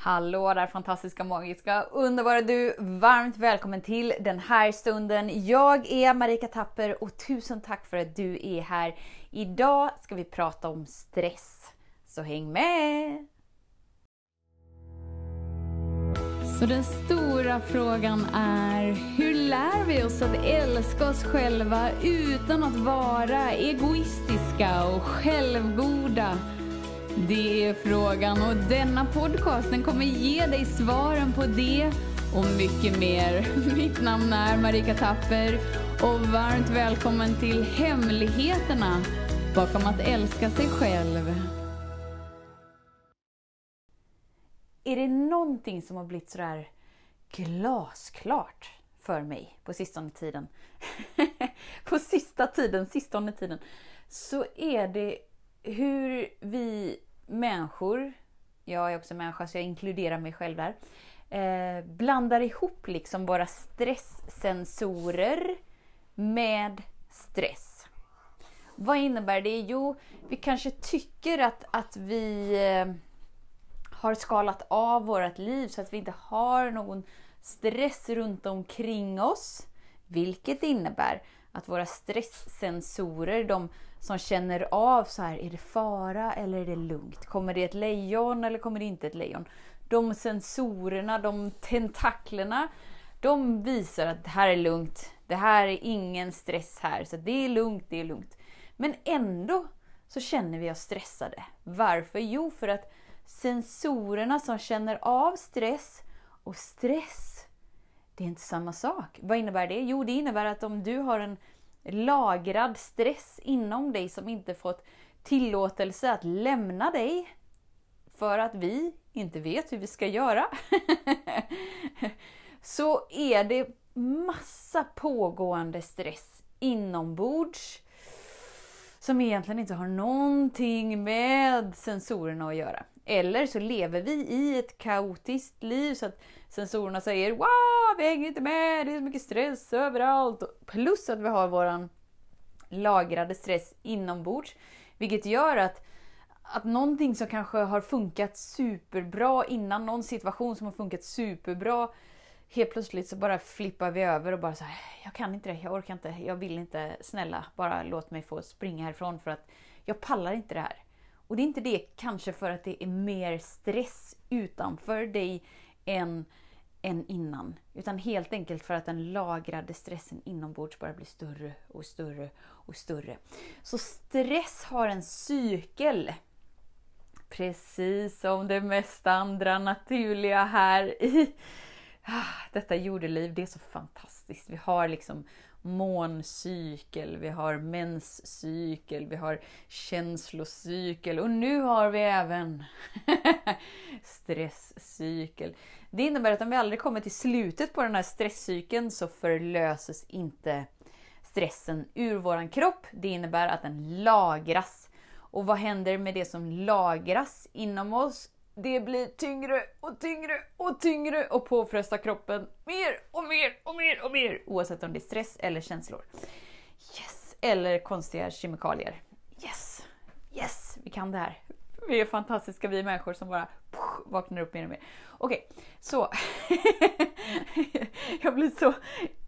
Hallå där fantastiska, magiska, underbara du! Varmt välkommen till den här stunden. Jag är Marika Tapper och tusen tack för att du är här. Idag ska vi prata om stress, så häng med! Så den stora frågan är, hur lär vi oss att älska oss själva utan att vara egoistiska och självgoda? Det är frågan och denna podcast den kommer ge dig svaren på det och mycket mer. Mitt namn är Marika Tapper och varmt välkommen till Hemligheterna bakom att älska sig själv. Är det någonting som har blivit sådär glasklart för mig på sistone tiden, på sista tiden, sistone tiden, så är det hur vi människor, jag är också människa så jag inkluderar mig själv där, eh, blandar ihop liksom våra stresssensorer med stress. Vad innebär det? Jo, vi kanske tycker att, att vi eh, har skalat av vårt liv så att vi inte har någon stress runt omkring oss. Vilket innebär att våra stresssensorer, de som känner av så här, är det fara eller är det lugnt? Kommer det ett lejon eller kommer det inte ett lejon? De sensorerna, de tentaklerna, de visar att det här är lugnt. Det här är ingen stress här, så det är lugnt, det är lugnt. Men ändå så känner vi oss stressade. Varför? Jo, för att sensorerna som känner av stress och stress, det är inte samma sak. Vad innebär det? Jo, det innebär att om du har en lagrad stress inom dig som inte fått tillåtelse att lämna dig för att vi inte vet hur vi ska göra. så är det massa pågående stress inombords som egentligen inte har någonting med sensorerna att göra. Eller så lever vi i ett kaotiskt liv så att sensorerna säger wow, vi hänger inte med, det är så mycket stress överallt. Plus att vi har våran lagrade stress inombords. Vilket gör att, att någonting som kanske har funkat superbra innan, någon situation som har funkat superbra, helt plötsligt så bara flippar vi över och bara så här, jag kan inte det, jag orkar inte, jag vill inte, snälla bara låt mig få springa härifrån för att jag pallar inte det här. Och det är inte det kanske för att det är mer stress utanför dig än, än innan. Utan helt enkelt för att den lagrade stressen inombords bara blir större och större och större. Så stress har en cykel. Precis som det mesta andra naturliga här i ah, detta jordeliv. Det är så fantastiskt. Vi har liksom måncykel, vi har menscykel, vi har känslocykel och nu har vi även stresscykel. Det innebär att om vi aldrig kommer till slutet på den här stresscykeln så förlöses inte stressen ur våran kropp. Det innebär att den lagras. Och vad händer med det som lagras inom oss? Det blir tyngre och tyngre och tyngre och påfrestar kroppen mer och mer och mer och mer oavsett om det är stress eller känslor. Yes! Eller konstiga kemikalier. Yes! Yes! Vi kan det här. Vi är fantastiska vi människor som bara push, vaknar upp mer och mer. Okej, okay, så. jag blir så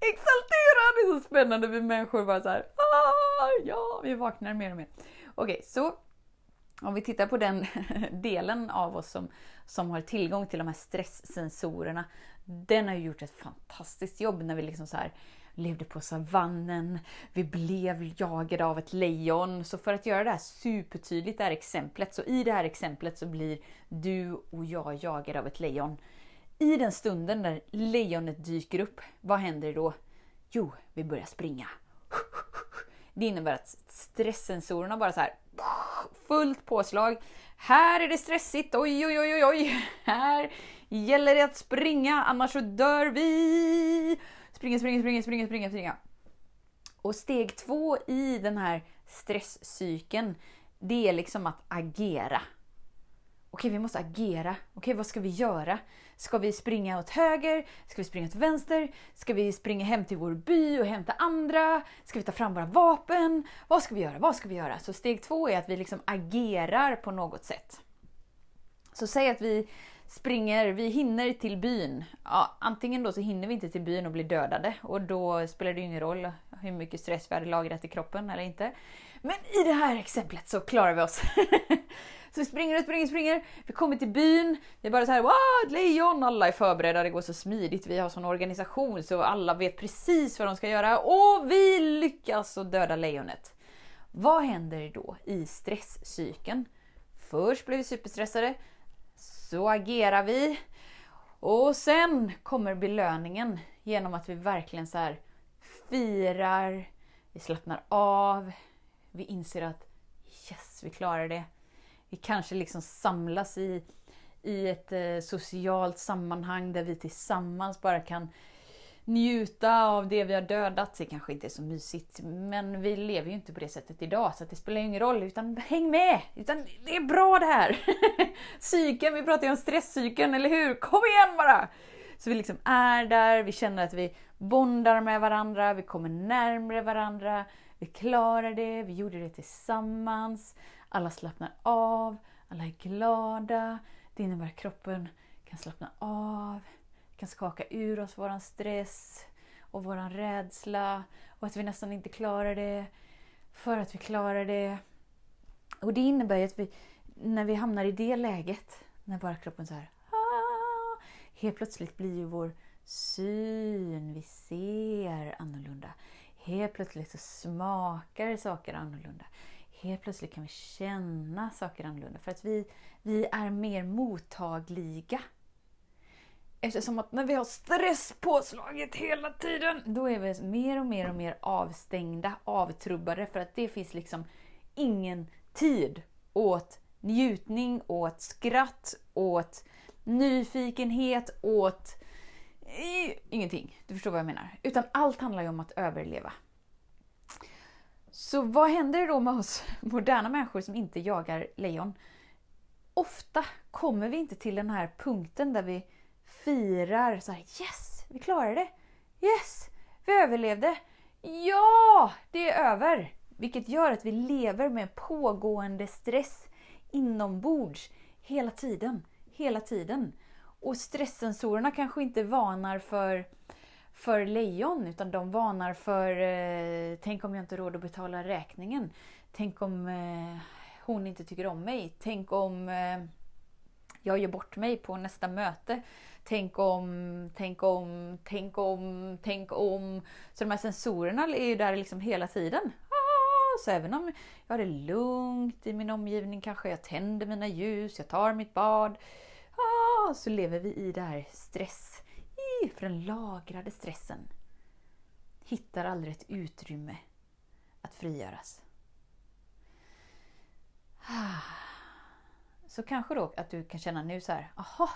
exalterad! Det är så spännande vi människor bara så här. Ah, ja, vi vaknar mer och mer. Okej, okay, så om vi tittar på den delen av oss som, som har tillgång till de här stresssensorerna. Den har ju gjort ett fantastiskt jobb när vi liksom så här levde på savannen, vi blev jagade av ett lejon. Så för att göra det här supertydligt, det här exemplet, så i det här exemplet så blir du och jag jagade av ett lejon. I den stunden när lejonet dyker upp, vad händer då? Jo, vi börjar springa. Det innebär att stresssensorerna bara så här fullt påslag. Här är det stressigt, oj oj oj oj oj. Här gäller det att springa, annars så dör vi. Springa, springa, springa, springa, springa, springa. Och steg två i den här stresscykeln, det är liksom att agera. Okej, vi måste agera. Okej, vad ska vi göra? Ska vi springa åt höger? Ska vi springa åt vänster? Ska vi springa hem till vår by och hämta andra? Ska vi ta fram våra vapen? Vad ska vi göra? Vad ska vi göra? Så steg två är att vi liksom agerar på något sätt. Så säg att vi springer, vi hinner till byn. Ja, antingen då så hinner vi inte till byn och blir dödade och då spelar det ju ingen roll hur mycket stress vi hade lagrat i kroppen eller inte. Men i det här exemplet så klarar vi oss. så vi springer och springer och springer. Vi kommer till byn. Vi är bara så här, wow, lejon! Alla är förberedda, det går så smidigt. Vi har sån organisation så alla vet precis vad de ska göra och vi lyckas att döda lejonet. Vad händer då i stresscykeln? Först blir vi superstressade, så agerar vi och sen kommer belöningen genom att vi verkligen så här firar, vi slappnar av, vi inser att yes, vi klarar det. Vi kanske liksom samlas i, i ett eh, socialt sammanhang där vi tillsammans bara kan njuta av det vi har dödat. Det kanske inte är så mysigt, men vi lever ju inte på det sättet idag så det spelar ingen roll. Utan häng med! Utan det är bra det här! Psyken, vi pratar ju om stresscykeln, eller hur? Kom igen bara! Så vi liksom är där, vi känner att vi bondar med varandra, vi kommer närmre varandra, vi klarar det, vi gjorde det tillsammans. Alla slappnar av, alla är glada. Det innebär att kroppen kan slappna av, kan skaka ur oss våran stress och våran rädsla och att vi nästan inte klarar det för att vi klarar det. Och det innebär ju att vi, när vi hamnar i det läget, när bara kroppen så här ah", helt plötsligt blir ju vår syn, vi ser annorlunda. Helt plötsligt så smakar saker annorlunda. Helt plötsligt kan vi känna saker annorlunda för att vi, vi är mer mottagliga. Eftersom att när vi har stress påslaget hela tiden, då är vi mer och mer och mer avstängda, avtrubbade för att det finns liksom ingen tid åt njutning, åt skratt, åt nyfikenhet, åt eh, ingenting. Du förstår vad jag menar. Utan allt handlar ju om att överleva. Så vad händer då med oss moderna människor som inte jagar lejon? Ofta kommer vi inte till den här punkten där vi firar så här, Yes! Vi klarade det! Yes! Vi överlevde! Ja! Det är över! Vilket gör att vi lever med pågående stress inombords hela tiden. Hela tiden. Och stresssensorerna kanske inte varnar för, för lejon utan de varnar för eh, Tänk om jag inte råd att betala räkningen. Tänk om eh, hon inte tycker om mig. Tänk om eh, jag gör bort mig på nästa möte. Tänk om, tänk om, tänk om, tänk om. Så de här sensorerna är ju där liksom hela tiden. Ah, så även om jag har det lugnt i min omgivning, kanske jag tänder mina ljus, jag tar mitt bad ah, så lever vi i det här stress, för den lagrade stressen hittar aldrig ett utrymme att frigöras. Ah. Så kanske då att du kan känna nu så här, aha,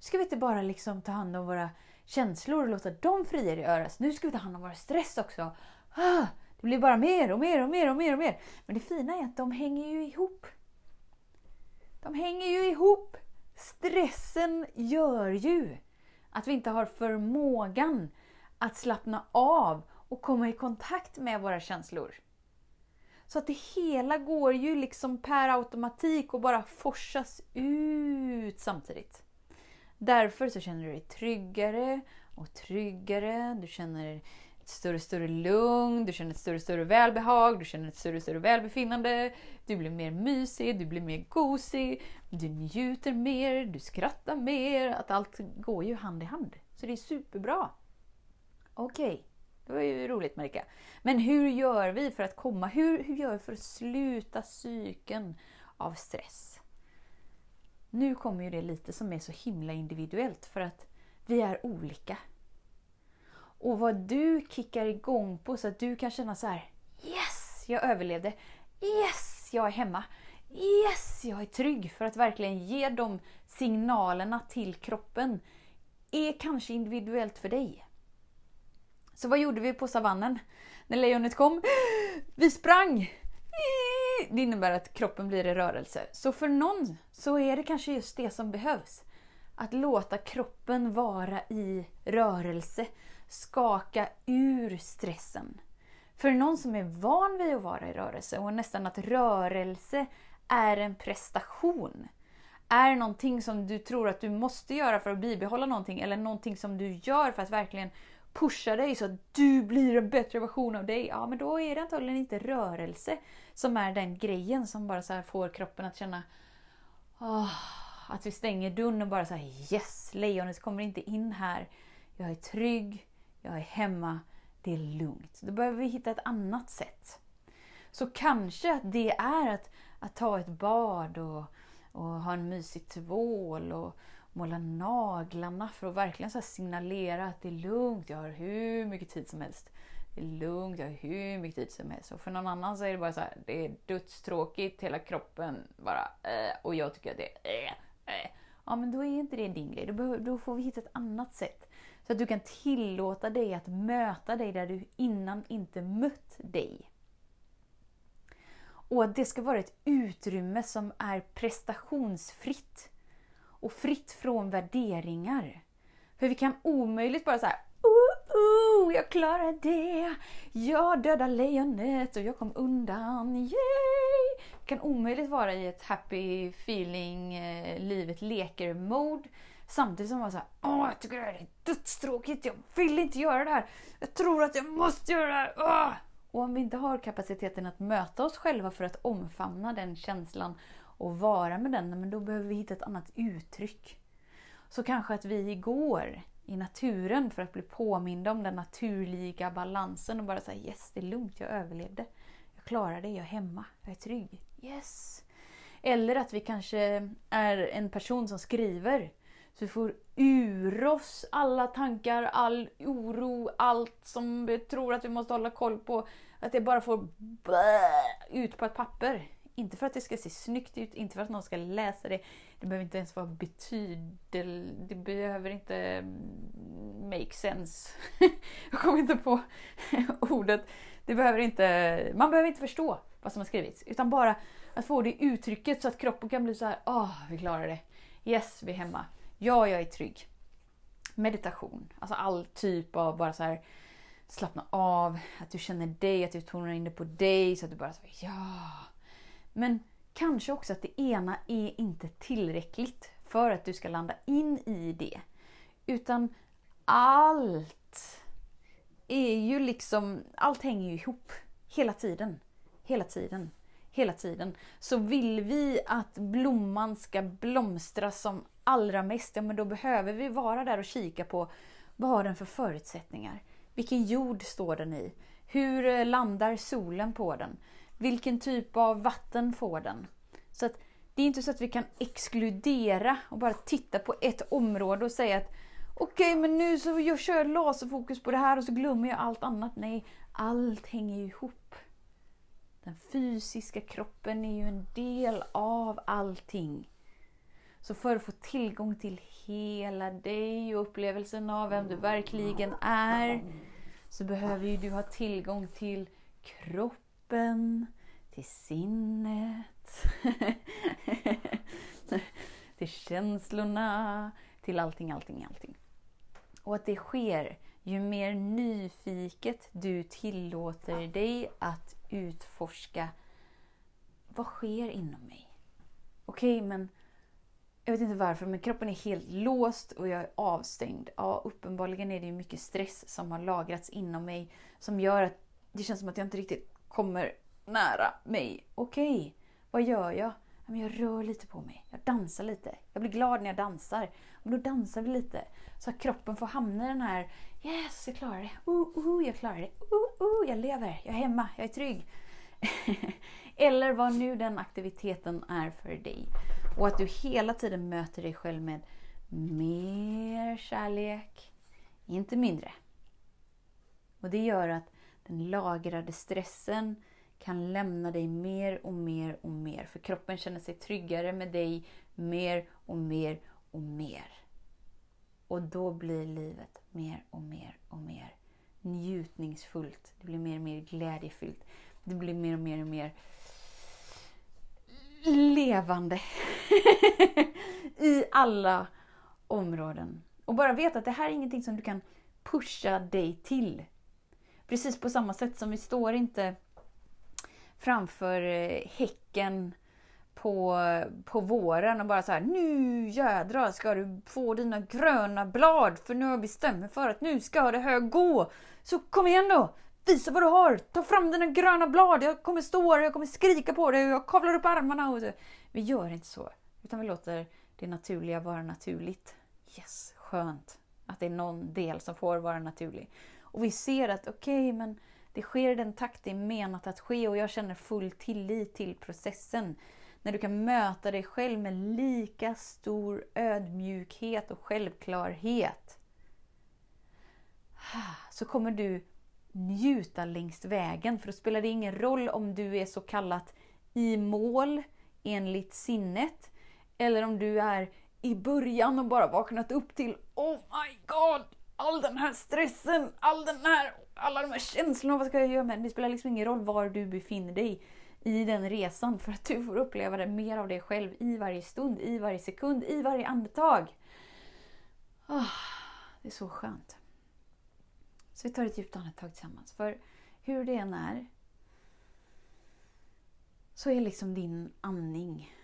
ska vi inte bara liksom ta hand om våra känslor och låta dem frigöras. Nu ska vi ta hand om vår stress också. Ah, det blir bara mer och mer och mer och mer och mer. Men det fina är att de hänger ju ihop. De hänger ju ihop. Stressen gör ju att vi inte har förmågan att slappna av och komma i kontakt med våra känslor. Så att det hela går ju liksom per automatik och bara forsas ut samtidigt. Därför så känner du dig tryggare och tryggare. Du känner större och större lugn, du känner ett större och större välbehag, du känner ett större och större välbefinnande. Du blir mer mysig, du blir mer gosig, du njuter mer, du skrattar mer. Att allt går ju hand i hand. Så det är superbra. Okej, okay. det var ju roligt Marika. Men hur gör vi för att komma, hur, hur gör vi för att sluta cykeln av stress? Nu kommer ju det lite som är så himla individuellt för att vi är olika. Och vad du kickar igång på så att du kan känna så här. Yes, jag överlevde. Yes, jag är hemma. Yes, jag är trygg. För att verkligen ge de signalerna till kroppen är kanske individuellt för dig. Så vad gjorde vi på savannen? När lejonet kom? Vi sprang! Det innebär att kroppen blir i rörelse. Så för någon så är det kanske just det som behövs. Att låta kroppen vara i rörelse skaka ur stressen. För någon som är van vid att vara i rörelse och nästan att rörelse är en prestation, är någonting som du tror att du måste göra för att bibehålla någonting eller någonting som du gör för att verkligen pusha dig så att du blir en bättre version av dig. Ja, men då är det antagligen inte rörelse som är den grejen som bara så får kroppen att känna oh, att vi stänger dörren och bara säger yes, lejonet kommer inte in här. Jag är trygg, jag är hemma, det är lugnt. Då behöver vi hitta ett annat sätt. Så kanske att det är att, att ta ett bad och, och ha en mysig tvål och måla naglarna för att verkligen så signalera att det är lugnt, jag har hur mycket tid som helst. Det är lugnt, jag har hur mycket tid som helst. Och för någon annan så är det bara så här, det är dödstråkigt, hela kroppen bara äh, och jag tycker att det är äh, äh. Ja men då är inte det din grej, då, då får vi hitta ett annat sätt. Så att du kan tillåta dig att möta dig där du innan inte mött dig. Och att det ska vara ett utrymme som är prestationsfritt. Och fritt från värderingar. För vi kan omöjligt bara säga oh, oh, jag klarade det! Jag dödade lejonet och jag kom undan, yay! Vi kan omöjligt vara i ett happy-feeling-livet-leker-mode. Eh, samtidigt som man säger Åh, jag tycker det här är dödstråkigt, jag vill inte göra det här. Jag tror att jag måste göra det här. Åh! Och om vi inte har kapaciteten att möta oss själva för att omfamna den känslan och vara med den, men då behöver vi hitta ett annat uttryck. Så kanske att vi går i naturen för att bli påminda om den naturliga balansen och bara säga yes, det är lugnt, jag överlevde. Jag klarar det, jag är hemma, jag är trygg. Yes! Eller att vi kanske är en person som skriver. Så vi får ur oss alla tankar, all oro, allt som vi tror att vi måste hålla koll på. Att det bara får ut på ett papper. Inte för att det ska se snyggt ut, inte för att någon ska läsa det. Det behöver inte ens vara betydel... Det behöver inte mm, make sense. Jag kommer inte på ordet. Det behöver inte, man behöver inte förstå vad som har skrivits. Utan bara att få det uttrycket så att kroppen kan bli så här, åh, oh, vi klarar det. Yes, vi är hemma. Ja, jag är trygg. Meditation, alltså all typ av bara så här slappna av, att du känner dig, att du tonar in det på dig så att du bara säger ja. Men kanske också att det ena är inte tillräckligt för att du ska landa in i det. Utan allt är ju liksom, allt hänger ju ihop. Hela tiden. Hela tiden. Hela tiden. Så vill vi att blomman ska blomstra som allra mest, ja men då behöver vi vara där och kika på vad har den för förutsättningar? Vilken jord står den i? Hur eh, landar solen på den? Vilken typ av vatten får den? Så att det är inte så att vi kan exkludera och bara titta på ett område och säga att okej, okay, men nu så jag kör laserfokus på det här och så glömmer jag allt annat. Nej, allt hänger ju ihop. Den fysiska kroppen är ju en del av allting. Så för att få tillgång till hela dig och upplevelsen av vem du verkligen är så behöver ju du ha tillgång till kroppen, till sinnet, till känslorna, till allting, allting, allting. Och att det sker ju mer nyfiket du tillåter dig att utforska vad sker inom mig? Okej, okay, men jag vet inte varför, men kroppen är helt låst och jag är avstängd. Ja, uppenbarligen är det mycket stress som har lagrats inom mig som gör att det känns som att jag inte riktigt kommer nära mig. Okej, okay, vad gör jag? Jag rör lite på mig. Jag dansar lite. Jag blir glad när jag dansar. Men då dansar vi lite. Så att kroppen får hamna i den här Yes, jag klarar det. Uh, uh, jag klarar det. Uh, uh, jag lever. Jag är hemma. Jag är trygg. Eller vad nu den aktiviteten är för dig. Och att du hela tiden möter dig själv med mer kärlek, inte mindre. Och det gör att den lagrade stressen kan lämna dig mer och mer och mer. För kroppen känner sig tryggare med dig mer och mer och mer. Och då blir livet mer och mer och mer njutningsfullt. Det blir mer och mer glädjefyllt. Det blir mer och mer och mer levande i alla områden. Och bara veta att det här är ingenting som du kan pusha dig till. Precis på samma sätt som vi står inte framför eh, häcken på, på våren och bara så här, nu jädrar ska du få dina gröna blad för nu har jag bestämt mig för att nu ska det här gå. Så kom igen då! Visa vad du har! Ta fram dina gröna blad! Jag kommer stå här, jag kommer skrika på dig och jag kavlar upp armarna. Och så. Vi gör inte så. Utan vi låter det naturliga vara naturligt. Yes, skönt att det är någon del som får vara naturlig. Och vi ser att okej, okay, men det sker i den takt det är menat att ske och jag känner full tillit till processen. När du kan möta dig själv med lika stor ödmjukhet och självklarhet så kommer du njuta längs vägen. För då spelar det ingen roll om du är så kallat i mål enligt sinnet eller om du är i början och bara vaknat upp till Oh my god! All den här stressen, all den här, alla de här känslorna, vad ska jag göra med det? Det spelar liksom ingen roll var du befinner dig i den resan för att du får uppleva det mer av dig själv i varje stund, i varje sekund, i varje andetag. Oh, det är så skönt. Så vi tar ett djupt andetag tillsammans. För hur det än är så är liksom din andning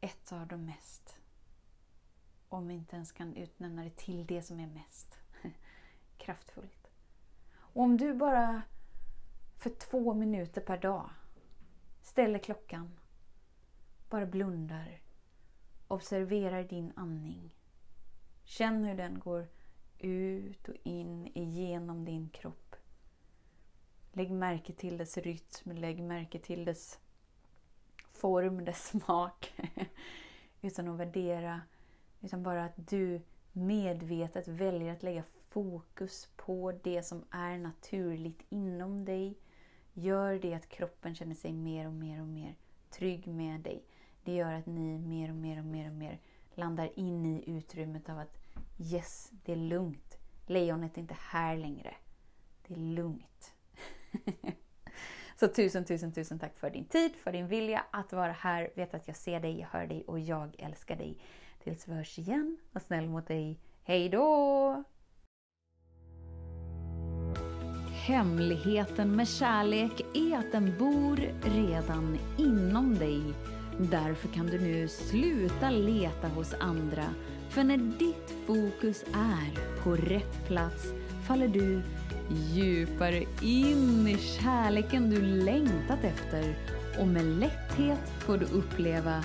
ett av de mest, om vi inte ens kan utnämna det till det som är mest kraftfullt. Och om du bara för två minuter per dag ställer klockan, bara blundar, observerar din andning. Känn hur den går ut och in igenom din kropp. Lägg märke till dess rytm, lägg märke till dess form, dess smak. utan att värdera, utan bara att du medvetet väljer att lägga fokus på det som är naturligt inom dig. Gör det att kroppen känner sig mer och mer och mer trygg med dig. Det gör att ni mer och mer och mer och mer landar in i utrymmet av att Yes, det är lugnt. Lejonet är inte här längre. Det är lugnt. Så tusen, tusen, tusen tack för din tid, för din vilja att vara här. Vet att jag ser dig, jag hör dig och jag älskar dig. Tills vi hörs igen, var snäll mot dig. Hej då! Hemligheten med kärlek är att den bor redan inom dig. Därför kan du nu sluta leta hos andra för när ditt fokus är på rätt plats faller du djupare in i kärleken du längtat efter och med lätthet får du uppleva